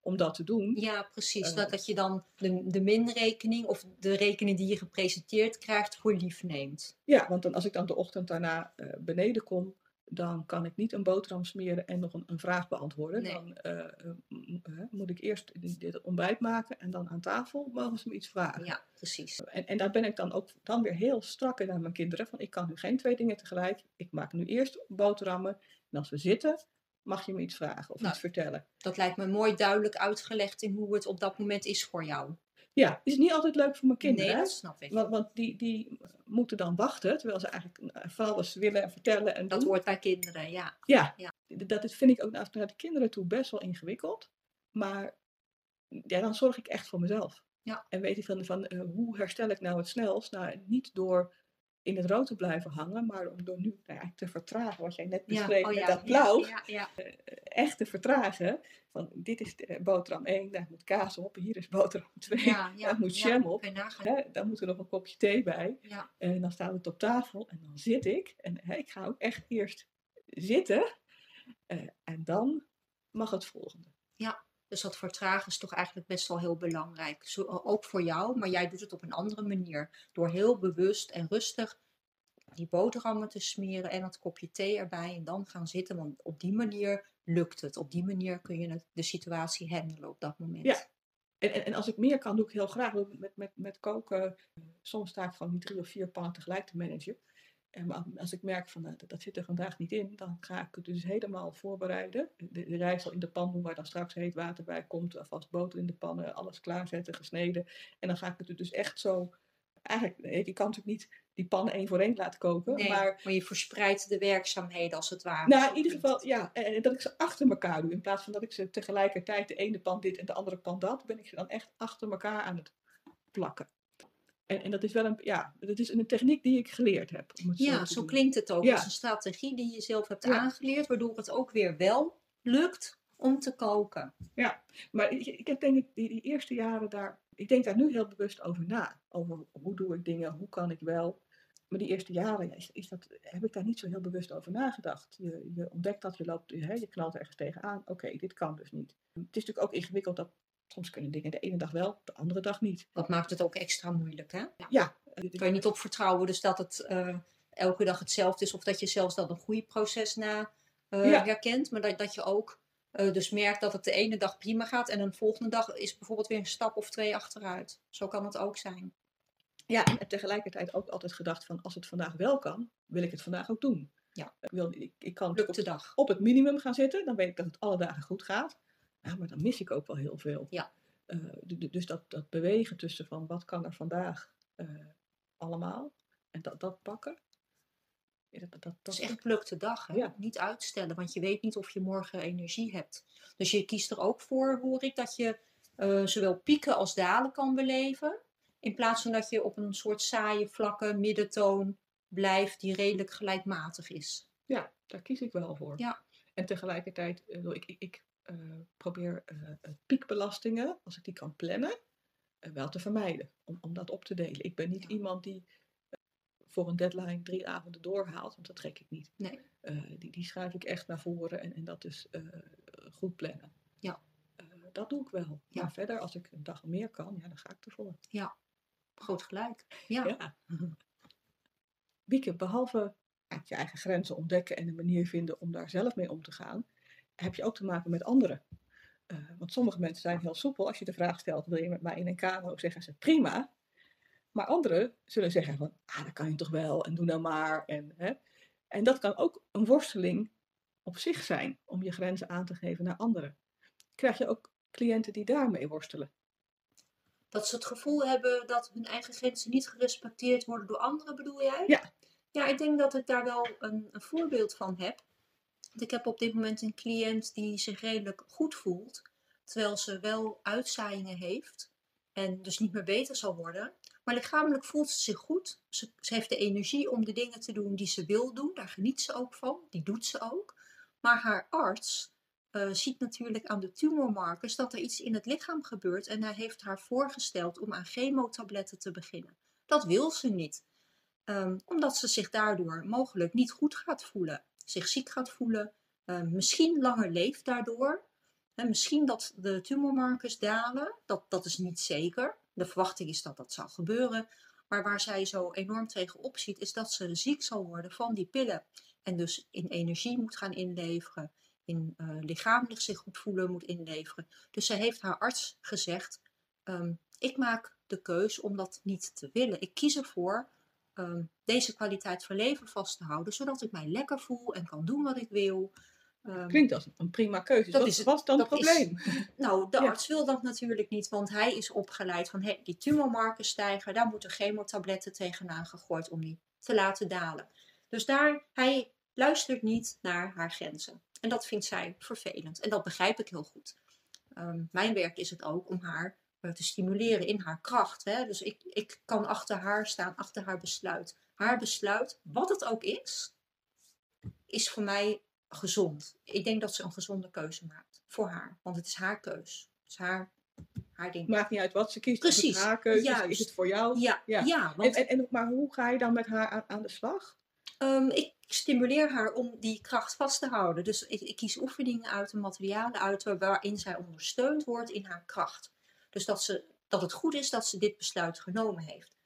om dat te doen. Ja, precies. Dat, dat je dan de, de minrekening of de rekening die je gepresenteerd krijgt voor lief neemt. Ja, want dan, als ik dan de ochtend daarna beneden kom, dan kan ik niet een boterham smeren en nog een, een vraag beantwoorden. Nee. Dan eh, eh, moet ik eerst dit- ontbijt maken en dan aan tafel mogen ze me iets vragen. Ja, precies. En, en daar ben ik dan ook dan weer heel strak in naar mijn kinderen. Van ik kan nu geen twee dingen tegelijk. Ik maak nu eerst boterhammen. En als we zitten, mag je me iets vragen of Nou, iets vertellen. Dat lijkt me mooi duidelijk uitgelegd in hoe het op dat moment is voor jou. Ja, is niet altijd leuk voor mijn kinderen. nee, dat snap ik. Want, want die, die moeten dan wachten, terwijl ze eigenlijk eh, van alles willen en vertellen en Dat doen. hoort bij kinderen, ja. Ja, Ja. dat vind ik ook naar, naar de kinderen toe best wel ingewikkeld. Maar ja, dan zorg ik echt voor mezelf. Ja. En weet ik van, van eh, hoe herstel ik nou het snelst? Nou, niet door in het rood te blijven hangen, maar om door nu nou, eigenlijk te vertragen, wat jij net beschreef oh met ja, dat blauw, Ja, ja, ja. echt te vertragen. Van dit is boterham 1, daar moet kaas op, hier is boterham 2, ja, ja, daar moet ja, jam op. Hè, daar moet er nog een kopje thee bij. Ja, En dan staat het op tafel en dan zit ik. En hè, ik ga ook echt eerst zitten. eh, en dan mag het volgende. Dus dat vertragen is toch eigenlijk best wel heel belangrijk. Zo, ook voor jou, maar jij doet het op een andere manier. Door heel bewust en rustig die boterhammen te smeren en dat kopje thee erbij en dan gaan zitten. Want op die manier lukt het. Op die manier kun je de situatie handelen op dat moment. Ja. En, en, en als ik meer kan, doe ik heel graag. Met, met, met koken, soms sta ik gewoon die drie of vier pannen tegelijk te managen. En als ik merk van nou, dat, dat zit er vandaag niet in, dan ga ik het dus helemaal voorbereiden. De, de rijst al in de pan doen waar dan straks heet water bij komt, alvast boter in de pannen, alles klaarzetten, gesneden. En dan ga ik het dus echt zo. Eigenlijk, nee, je kan natuurlijk niet die pannen één voor één laten koken. Nee, maar maar je verspreidt de werkzaamheden als het ware. nou, in ieder geval, ja, en en dat ik ze achter elkaar doe. In plaats van dat ik ze tegelijkertijd de ene pan dit en de andere pan dat, ben ik ze dan echt achter elkaar aan het plakken. En, en dat is wel een, ja, dat is een techniek die ik geleerd heb. Om het Ja, zo klinkt het ook. Ja. als een strategie die je zelf hebt Ja. aangeleerd, waardoor het ook weer wel lukt om te koken. Maar ik, ik heb denk ik die, die eerste jaren daar, ik denk daar nu heel bewust over na. Over hoe doe ik dingen, hoe kan ik wel. Maar die eerste jaren ja, is, is dat, heb ik daar niet zo heel bewust over nagedacht. Je, je ontdekt dat, je loopt, hè, je knalt ergens tegenaan. Oké, dit kan dus niet. Het is natuurlijk ook ingewikkeld dat soms kunnen dingen de ene dag wel, de andere dag niet. Dat maakt het ook extra moeilijk, hè? Ja, Daar kan je niet op vertrouwen dus dat het eh, elke dag hetzelfde is. Of dat je zelfs dan een groeiproces na eh, Ja. herkent. Maar dat, dat je ook eh, dus merkt dat het de ene dag prima gaat. En een volgende dag is bijvoorbeeld weer een stap of twee achteruit. Zo kan het ook zijn. Ja, en tegelijkertijd ook altijd gedacht van als het vandaag wel kan, wil ik het vandaag ook doen. Ja. Ik, wil, ik, ik kan Lukt op, de dag. op het minimum gaan zitten, dan weet ik dat het alle dagen goed gaat. Ja, maar dan mis ik ook wel heel veel. Ja. Eh, du- du- dus dat, dat bewegen tussen van wat kan er vandaag eh, allemaal en dat, dat pakken. Ja, dat, dat, dat, Het is echt pluk de dag. Hè? Ja. Niet uitstellen, want je weet niet of je morgen energie hebt. Dus je kiest er ook voor, hoor ik, dat je eh, zowel pieken als dalen kan beleven. In plaats van dat je op een soort saaie, vlakke middentoon blijft die redelijk gelijkmatig is. Ja, daar kies ik wel voor. Ja. En tegelijkertijd, ik, ik, ik eh, probeer eh, eh, piekbelastingen, als ik die kan plannen, wel te vermijden. Om, om dat op te delen. Ik ben niet Ja. iemand die voor een deadline drie avonden doorhaalt, want dat trek ik niet. Nee. Die, die schuif ik echt naar voren en, en dat is eh, goed plannen. Ja. Dat doe ik wel. Ja. Maar verder, als ik een dag meer kan, ja, dan ga ik ervoor. Groot gelijk. Ja. Ja. Wieke, behalve je eigen grenzen ontdekken en een manier vinden om daar zelf mee om te gaan, heb je ook te maken met anderen. Eh, want sommige mensen zijn heel soepel. Als je de vraag stelt, wil je met mij in een kano, zeggen ze prima. Maar anderen zullen zeggen van, ah, dat kan je toch wel en doe nou maar. En, hè. en dat kan ook een worsteling op zich zijn, om je grenzen aan te geven naar anderen. Krijg je ook cliënten die daarmee worstelen? Dat ze het gevoel hebben dat hun eigen grenzen niet gerespecteerd worden door anderen, bedoel jij? Ja. Ja, ik denk dat ik daar wel een, een voorbeeld van heb. Ik heb op dit moment een cliënt die zich redelijk goed voelt, terwijl ze wel uitzaaiingen heeft en dus niet meer beter zal worden. Maar lichamelijk voelt ze zich goed. Ze, ze heeft de energie om de dingen te doen die ze wil doen. Daar geniet ze ook van. Die doet ze ook. Maar haar arts eh, ziet natuurlijk aan de tumormarkers dat er iets in het lichaam gebeurt. En hij heeft haar voorgesteld om aan chemotabletten te beginnen. Dat wil ze niet. Ehm, omdat ze zich daardoor mogelijk niet goed gaat voelen. Zich ziek gaat voelen. eh, misschien langer leeft daardoor. En misschien dat de tumormarkers dalen. Dat, dat is niet zeker. De verwachting is dat dat zal gebeuren. Maar waar zij zo enorm tegen opziet, is dat ze ziek zal worden van die pillen. En dus in energie moet gaan inleveren. In eh, lichamelijk zich goed voelen moet inleveren. Dus ze heeft haar arts gezegd: ehm, Ik maak de keus om dat niet te willen. Ik kies ervoor um, deze kwaliteit van leven vast te houden, zodat ik mij lekker voel en kan doen wat ik wil. Um, Klinkt als een prima keuze. Dat wat is was dan het is- probleem? nou, de [laughs] Ja. arts wil dat natuurlijk niet, want hij is opgeleid van hey, die tumormarkers stijgen, daar moeten chemotabletten tegenaan gegooid om die te laten dalen. Dus daar, hij luistert niet naar haar grenzen. En dat vindt zij vervelend. En dat begrijp ik heel goed. Ehm, mijn werk is het ook om haar te stimuleren in haar kracht. Hè? Dus ik, ik kan achter haar staan, achter haar besluit. Haar besluit, wat het ook is, is voor mij gezond. Ik denk dat ze een gezonde keuze maakt voor haar. Want het is haar keus. Het is haar, haar ding. Maakt niet uit wat ze kiest. Is Precies, het haar keuze? juist. Is het voor jou? Ja, Ja. want en, en, maar hoe ga je dan met haar aan, aan de slag? ehm, ik stimuleer haar om die kracht vast te houden. Dus ik, ik kies oefeningen uit en materialen uit waar- waarin zij ondersteund wordt in haar kracht. Dus dat, ze, dat het goed is dat ze dit besluit genomen heeft.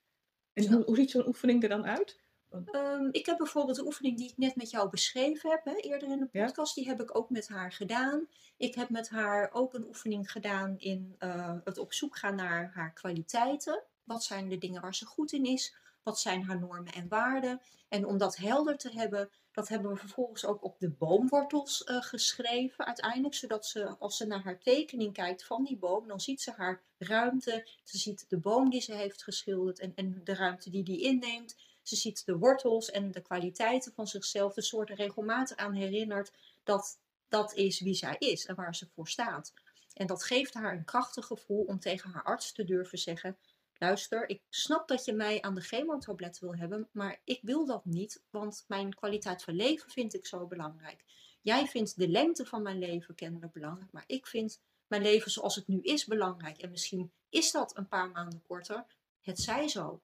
En hoe, hoe ziet zo'n oefening er dan uit? Ehm, ik heb bijvoorbeeld de oefening die ik net met jou beschreven heb, hè, eerder in de Ja. podcast, die heb ik ook met haar gedaan. Ik heb met haar ook een oefening gedaan in eh, het op zoek gaan naar haar kwaliteiten. Wat zijn de dingen waar ze goed in is? Wat zijn haar normen en waarden? En om dat helder te hebben, dat hebben we vervolgens ook op de boomwortels eh, geschreven uiteindelijk. Zodat ze, als ze naar haar tekening kijkt van die boom, dan ziet ze haar ruimte. Ze ziet de boom die ze heeft geschilderd en, en de ruimte die die inneemt. Ze ziet de wortels en de kwaliteiten van zichzelf. De soort er regelmatig aan herinnert dat dat is wie zij is en waar ze voor staat. En dat geeft haar een krachtig gevoel om tegen haar arts te durven zeggen: Luister, ik snap dat je mij aan de chemotablet wil hebben, maar ik wil dat niet, want mijn kwaliteit van leven vind ik zo belangrijk. Jij vindt de lengte van mijn leven kennelijk belangrijk, maar ik vind mijn leven zoals het nu is belangrijk. En misschien is dat een paar maanden korter. Het zij zo.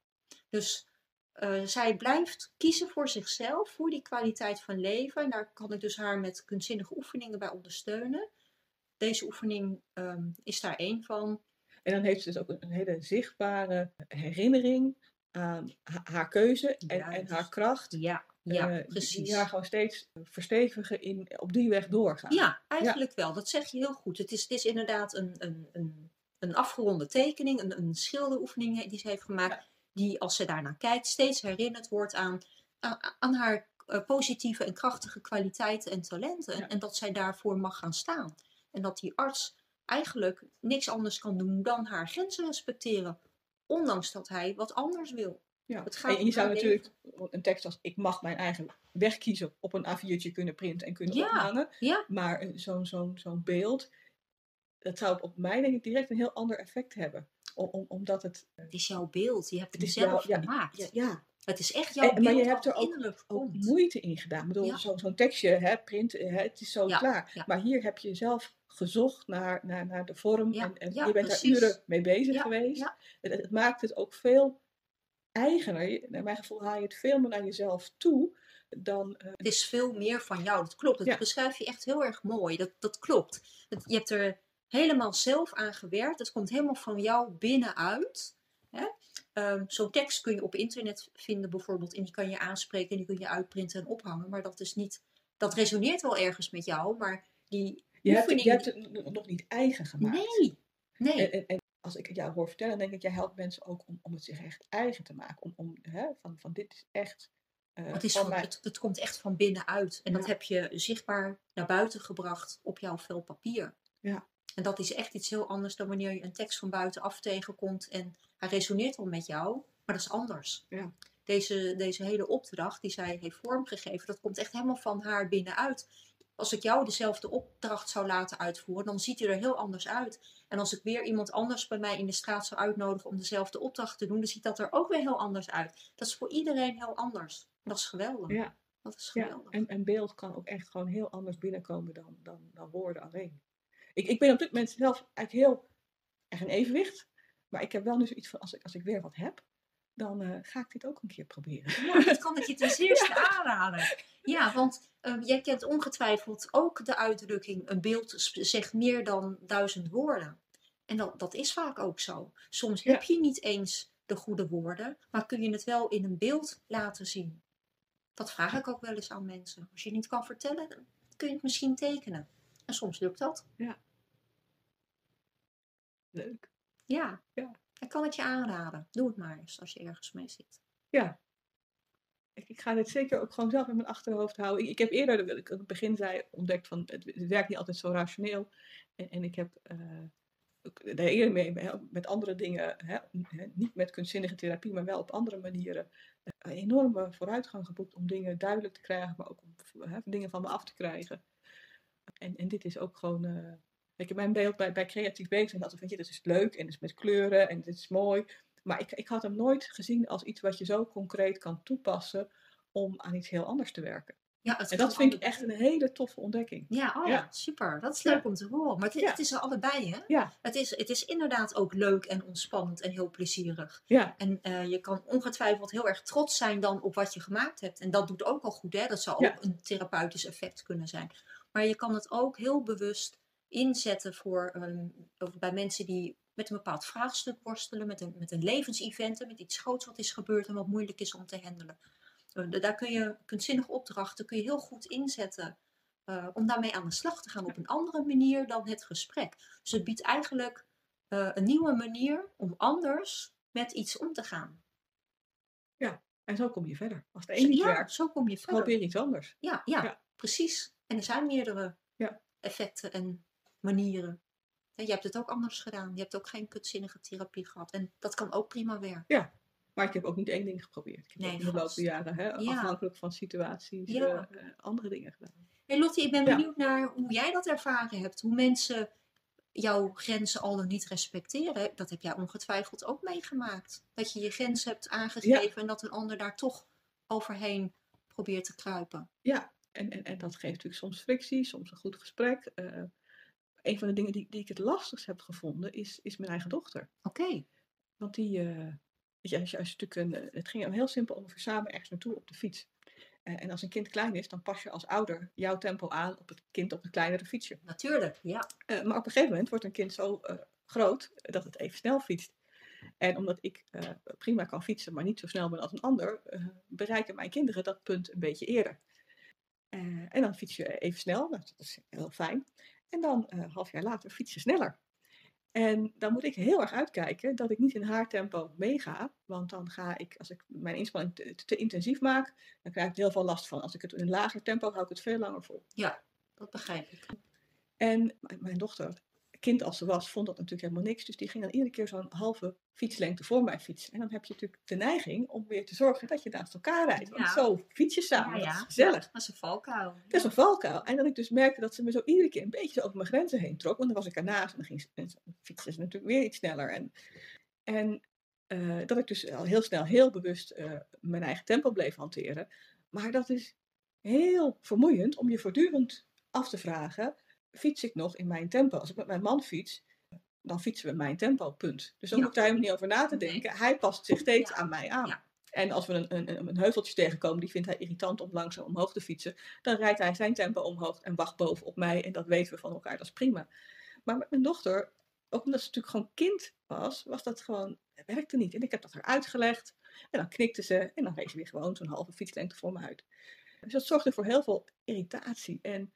Dus eh, zij blijft kiezen voor zichzelf, voor die kwaliteit van leven. En daar kan ik dus haar met kunstzinnige oefeningen bij ondersteunen. Deze oefening ehm, is daar één van. En dan heeft ze dus ook een, een hele zichtbare herinnering aan ha- haar keuze en, en haar kracht. Ja, ja eh, die- precies. Die haar gewoon steeds verstevigen in, op die weg doorgaan. Ja, eigenlijk wel. Dat zeg je heel goed. Het is, het is inderdaad een, een, een, een afgeronde tekening, een, een schilderoefening die ze heeft gemaakt, die als ze daarnaar kijkt steeds herinnerd wordt aan, aan, aan haar eh, positieve en krachtige kwaliteiten en talenten. En dat zij daarvoor mag gaan staan. En dat die arts eigenlijk niks anders kan doen dan haar grenzen respecteren. Ondanks dat hij wat anders wil. Ja. Het gaat En je zou natuurlijk een tekst als ik mag mijn eigen weg kiezen op een A4'tje kunnen printen en kunnen Ja. ophangen. Ja, Maar eh, zo'n zo'n zo'n beeld, dat zou op mij denk ik direct een heel ander effect hebben. om, om- omdat het... eh, Het is jouw beeld. Je hebt Het zelf gemaakt. ja, ja, Het is echt jouw En- maar beeld je hebt er ook- ook moeite in gedaan. Ik bedoel, Ja. zo- zo'n tekstje, hè, print, hè, het is zo klaar. Maar hier heb je zelf gezocht naar, naar, naar de vorm Ja, en, en ja, je bent precies. daar uren mee bezig Ja, geweest. ja. Het, het maakt het ook veel eigener. Naar mijn gevoel haal je het veel meer naar jezelf toe dan... eh, Het is veel meer van jou. Dat klopt. Dat beschrijf je echt heel erg mooi. Dat, dat klopt. Je hebt er helemaal zelf aan gewerkt. Het komt helemaal van jou binnenuit. Hè? Ehm, Zo'n tekst kun je op internet vinden bijvoorbeeld. En die kan je aanspreken en die kun je uitprinten en ophangen. Maar dat is niet... Dat resoneert wel ergens met jou, maar die je, hebt, het- oefening... je hebt het n- nog niet eigen gemaakt. Nee, nee. En, als ik het jou hoor vertellen, denk ik, jij helpt mensen ook om, om het zich echt eigen te maken. Om, om hè, van, van dit is echt eh, Het, is van het, het komt echt van binnenuit. En dat heb je zichtbaar naar buiten gebracht op jouw vel papier. Ja. En dat is echt iets heel anders dan wanneer je een tekst van buitenaf tegenkomt en hij resoneert wel met jou, maar dat is anders. Ja. Deze, deze hele opdracht die zij heeft vormgegeven, dat komt echt helemaal van haar binnenuit. Als ik jou dezelfde opdracht zou laten uitvoeren, dan ziet hij er heel anders uit. En als ik weer iemand anders bij mij in de straat zou uitnodigen om dezelfde opdracht te doen, dan ziet dat er ook weer heel anders uit. Dat is voor iedereen heel anders. En dat is geweldig. Ja. Dat is Ja, geweldig. en, en beeld kan ook echt gewoon heel anders binnenkomen dan, dan, dan woorden alleen. Ik, ik ben op dit moment zelf eigenlijk heel erg in evenwicht. Maar ik heb wel nu zoiets van, als ik, als ik weer wat heb, dan eh, ga ik dit ook een keer proberen. Ja, [laughs] dat kan ik je ten zeerste aanraden. Ja, want eh, jij kent ongetwijfeld ook de uitdrukking: een beeld zegt meer dan duizend woorden. En dat, dat is vaak ook zo. Soms Ja. heb je niet eens de goede woorden, maar kun je het wel in een beeld laten zien. Dat vraag ik ook wel eens aan mensen. Als je niet kan vertellen, dan kun je het misschien tekenen. En soms lukt dat. Leuk. Ja, Ja. Ik kan het je aanraden. Doe het maar eens als je ergens mee zit. Ja. Ik, ik ga dit zeker ook gewoon zelf in mijn achterhoofd houden. Ik, ik heb eerder, wat ik aan het begin zei, ontdekt van het, het werkt niet altijd zo rationeel. En, en ik heb eh, daar eerder mee, met andere dingen, hè, niet met kunstzinnige therapie, maar wel op andere manieren, eh, enorme vooruitgang geboekt om dingen duidelijk te krijgen, maar ook om hè, dingen van me af te krijgen. En, en dit is ook gewoon. eh In mijn beeld bij, bij creatief bezig zijn, altijd van je, dat is leuk en het is met kleuren en dit is mooi. Maar ik, ik had hem nooit gezien als iets wat je zo concreet kan toepassen om aan iets heel anders te werken. Ja, het En dat vind ik echt een hele toffe ontdekking. Ja, oh Ja. super. Dat is Ja. leuk om te horen. Maar het, Ja. het is er allebei, hè? Ja, Het is, het is inderdaad ook leuk en ontspannend en heel plezierig. ja, En eh, je kan ongetwijfeld heel erg trots zijn dan op wat je gemaakt hebt. En dat doet ook al goed, hè? Dat zou ook een therapeutisch effect kunnen zijn. Maar je kan het ook heel bewust inzetten voor, bij mensen die met een bepaald vraagstuk worstelen, met een, met een levensevent, met iets groots wat is gebeurd en wat moeilijk is om te handelen. Eh, da- daar kun je kunstzinnige opdrachten kun je heel goed inzetten eh, om daarmee aan de slag te gaan op een andere manier dan het gesprek. Dus het biedt eigenlijk eh, een nieuwe manier om anders met iets om te gaan. en zo kom je verder. Als de niet ja, werkt, zo kom je verder. probeer iets anders. Ja, ja, Ja. precies. En er zijn meerdere Ja. effecten en manieren. En je hebt het ook anders gedaan. Je hebt ook geen kunstzinnige therapie gehad. En dat kan ook prima werken. Maar ik heb ook niet één ding geprobeerd. Ik heb Nee, ook de loop jaren, hè, Ja. afhankelijk van situaties, Ja. eh, eh, andere dingen gedaan. Hey Lottie, ik ben Ja. benieuwd naar hoe jij dat ervaren hebt. Hoe mensen jouw grenzen al dan niet respecteren. Dat heb jij ongetwijfeld ook meegemaakt. Dat je je grens hebt aangegeven en dat een ander daar toch overheen probeert te kruipen. Ja, en, en, en dat geeft natuurlijk soms frictie, soms een goed gesprek. Eh, een van de dingen die, die ik het lastigst heb gevonden is, is mijn eigen dochter. Oké, Want die, weet je, als je, als je natuurlijk een, het ging hem heel simpel om samen ergens naartoe op de fiets. Eh, en als een kind klein is, dan pas je als ouder jouw tempo aan op het kind op het kleinere fietsje. natuurlijk. Ja. Eh, maar op een gegeven moment wordt een kind zo groot dat het even snel fietst. En omdat ik prima kan fietsen, maar niet zo snel ben als een ander, bereiken mijn kinderen dat punt een beetje eerder. En dan fiets je even snel, nou, dat is heel fijn. En dan een half jaar later fiets je sneller. En dan moet ik heel erg uitkijken dat ik niet in haar tempo meega. Want dan ga ik, als ik mijn inspanning te, te intensief maak, dan krijg ik er heel veel last van. Als ik het in een lager tempo hou ik het veel langer vol. Dat begrijp ik. En mijn dochter, kind als ze was, vond dat natuurlijk helemaal niks. Dus die ging dan iedere keer zo'n halve fietslengte voor mij fietsen. En dan heb je natuurlijk de neiging om weer te zorgen dat je naast elkaar rijdt. Want Ja. zo fiets je samen, Ja, dat is gezellig. Dat is een valkuil. Dat is een valkuil. En dat ik dus merkte dat ze me zo iedere keer een beetje zo over mijn grenzen heen trok. Want dan was ik ernaast en dan ging ze, en ze fietste ze natuurlijk weer iets sneller. En, En eh, dat ik dus al heel snel, heel bewust eh, mijn eigen tempo bleef hanteren. Maar dat is heel vermoeiend om je voortdurend af te vragen: fiets ik nog in mijn tempo? Als ik met mijn man fiets, dan fietsen we mijn tempo, punt. Dus dan Ja. hoef ik daar helemaal niet over na te Nee. denken. Hij past zich steeds Ja. aan mij aan. Ja. En als we een, een, een heuveltje tegenkomen, die vindt hij irritant om langzaam omhoog te fietsen, dan rijdt hij zijn tempo omhoog en wacht boven op mij. En dat weten we van elkaar, dat is prima. Maar met mijn dochter, ook omdat ze natuurlijk gewoon kind was, was dat gewoon, het werkte niet. En ik heb dat haar uitgelegd. En dan knikte ze en dan reed ze weer gewoon zo'n halve fietslengte voor me uit. Dus dat zorgde voor heel veel irritatie. En,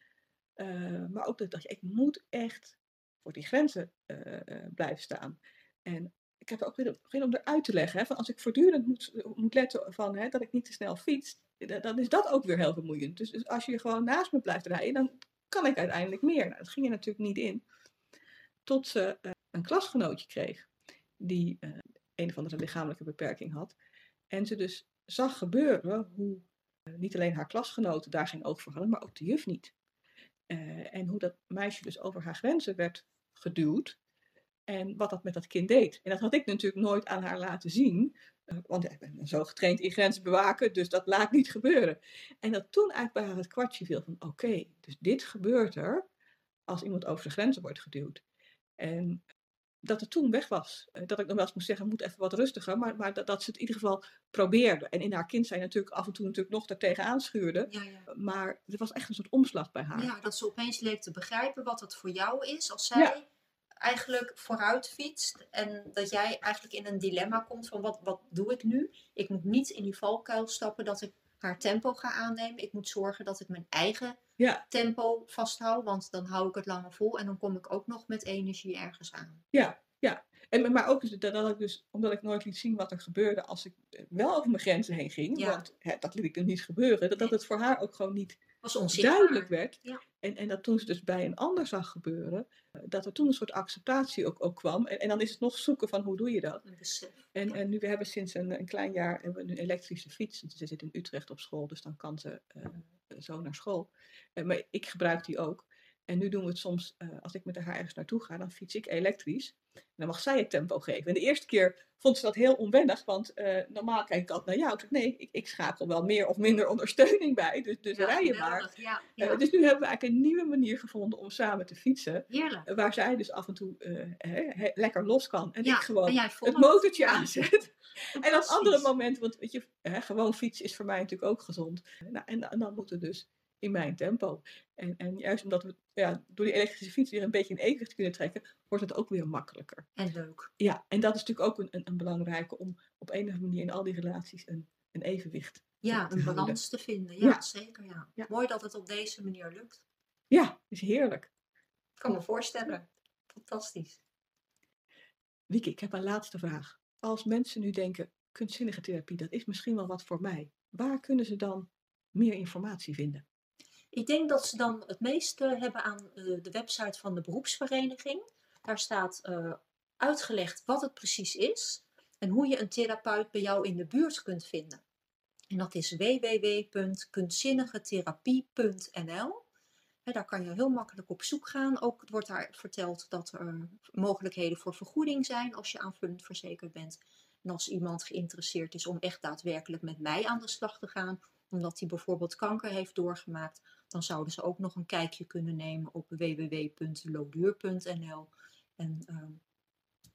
eh, maar ook dat dacht, ik moet echt voor die grenzen eh, blijven staan. En ik heb er ook begin om eruit te leggen. Hè, van als ik voortdurend moet, moet letten van, hè, dat ik niet te snel fiets, da- dan is dat ook weer heel vermoeiend. Dus, dus als je gewoon naast me blijft rijden, dan kan ik uiteindelijk meer. Nou, dat ging er natuurlijk niet in. Tot ze een klasgenootje kreeg, die een of andere lichamelijke beperking had. En ze dus zag gebeuren hoe niet alleen haar klasgenoten daar geen oog voor hadden, maar ook de juf niet. Eh, en hoe dat meisje dus over haar grenzen werd geduwd. En wat dat met dat kind deed. En dat had ik natuurlijk nooit aan haar laten zien. eh, want ik ben zo getraind in grenzen bewaken, dus dat laat niet gebeuren. En dat toen eigenlijk bij haar het kwartje viel van oké, dus dit gebeurt er als iemand over zijn grenzen wordt geduwd. En dat het toen weg was. Eh, Dat ik dan wel eens moest zeggen, moet even wat rustiger. Maar, maar dat, dat ze het in ieder geval probeerde. En in haar kind zijn natuurlijk af en toe natuurlijk nog daartegen aanschuurde. Ja, ja. Maar er was echt een soort omslag bij haar. ja, dat ze opeens leek te begrijpen wat het voor jou is als zij Ja. eigenlijk vooruit fietst. En dat jij eigenlijk in een dilemma komt van wat, wat doe ik nu? Ik moet niet in die valkuil stappen dat ik haar tempo ga aannemen. Ik moet zorgen dat ik mijn eigen Ja. tempo vasthoud, want dan hou ik het langer vol en dan kom ik ook nog met energie ergens aan. Ja, ja. En, maar ook is het dat ik dus, omdat ik nooit liet zien wat er gebeurde als ik eh, wel over mijn grenzen heen ging, Ja. want hè, dat liet ik dus niet gebeuren, dat, dat het voor haar ook gewoon niet was duidelijk werd. Ja. En, en dat toen ze dus bij een ander zag gebeuren, eh, dat er toen een soort acceptatie ook, ook kwam. En, en dan is het nog zoeken van hoe doe je dat. En, en nu, we hebben sinds een, een klein jaar hebben we een elektrische fiets. Ze zit in Utrecht op school, dus dan kan ze eh, zo naar school. Eh, maar ik gebruik die ook. En nu doen we het soms, als ik met haar ergens naartoe ga, dan fiets ik elektrisch. En dan mag zij het tempo geven. En de eerste keer vond ze dat heel onwennig, want eh, normaal kijk ik altijd naar jou. Nee, ik, ik schakel wel meer of minder ondersteuning bij, dus, dus Ja, rij je maar. Ja, Eh, ja. dus nu hebben we eigenlijk een nieuwe manier gevonden om samen te fietsen. Heerlijk. eh, Waar zij dus af en toe lekker los kan. En ik gewoon en het motortje aanzet. En op Fantastisch. andere momenten, want weet je, hè, gewoon fietsen is voor mij natuurlijk ook gezond. Nou, en, en dan moet het dus in mijn tempo. En, en juist omdat we ja, door die elektrische fiets weer een beetje in evenwicht kunnen trekken, wordt het ook weer makkelijker. En leuk. Ja, en dat is natuurlijk ook een, een, een belangrijke om op enige manier in al die relaties een, een evenwicht. Ja, een balans te vinden. Ja, Ja. zeker. Ja. Ja. Mooi dat het op deze manier lukt. Ja, is heerlijk. Ik kan me voorstellen. Fantastisch. Wieke, ik heb een laatste vraag. Als mensen nu denken, kunstzinnige therapie, dat is misschien wel wat voor mij. Waar kunnen ze dan meer informatie vinden? Ik denk dat ze dan het meeste hebben aan eh, de website van de beroepsvereniging. Daar staat eh, uitgelegd wat het precies is en hoe je een therapeut bij jou in de buurt kunt vinden. En dat is www.kunstzinnigetherapie.nl. Daar kan je heel makkelijk op zoek gaan. Ook wordt daar verteld dat er mogelijkheden voor vergoeding zijn als je aanvullend verzekerd bent. En als iemand geïnteresseerd is om echt daadwerkelijk met mij aan de slag te gaan, omdat hij bijvoorbeeld kanker heeft doorgemaakt, dan zouden ze ook nog een kijkje kunnen nemen op www.loduur.nl. En ehm,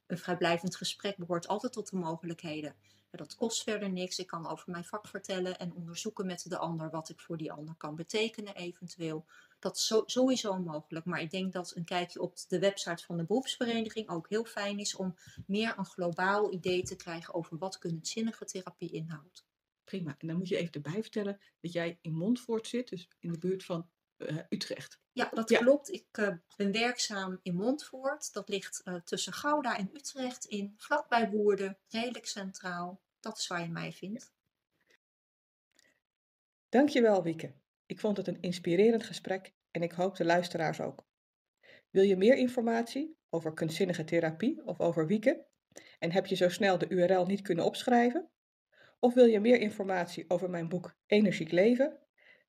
een vrijblijvend gesprek behoort altijd tot de mogelijkheden. Dat kost verder niks. Ik kan over mijn vak vertellen en onderzoeken met de ander wat ik voor die ander kan betekenen eventueel. Dat is sowieso mogelijk. Maar ik denk dat een kijkje op de website van de beroepsvereniging ook heel fijn is om meer een globaal idee te krijgen over wat kunstzinnige therapie inhoudt. Prima. En dan moet je even erbij vertellen dat jij in Montfort zit, dus in de buurt van eh, Utrecht. Ja, dat Ja. klopt. Ik eh, ben werkzaam in Montfort. Dat ligt eh, tussen Gouda en Utrecht in, vlakbij Woerden, redelijk centraal. Dat is waar je mij vindt. Dankjewel, Wieke. Ik vond het een inspirerend gesprek en ik hoop de luisteraars ook. Wil je meer informatie over kunstzinnige therapie of over Wieke? En heb je zo snel de URL niet kunnen opschrijven? Of wil je meer informatie over mijn boek Energiek Leven?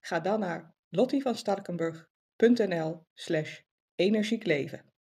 Ga dan naar lottievanstarkenburg.nl slash energiek leven.